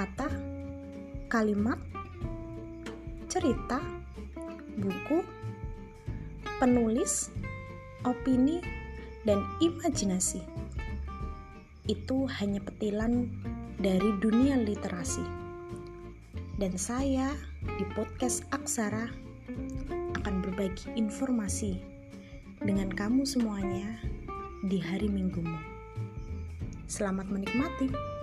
kata, kalimat, cerita, buku, penulis, opini, dan imajinasi. Itu hanya petilan dari dunia literasi. Dan saya di podcast Aksara akan berbagi informasi dengan kamu semuanya di hari Minggumu. Selamat menikmati.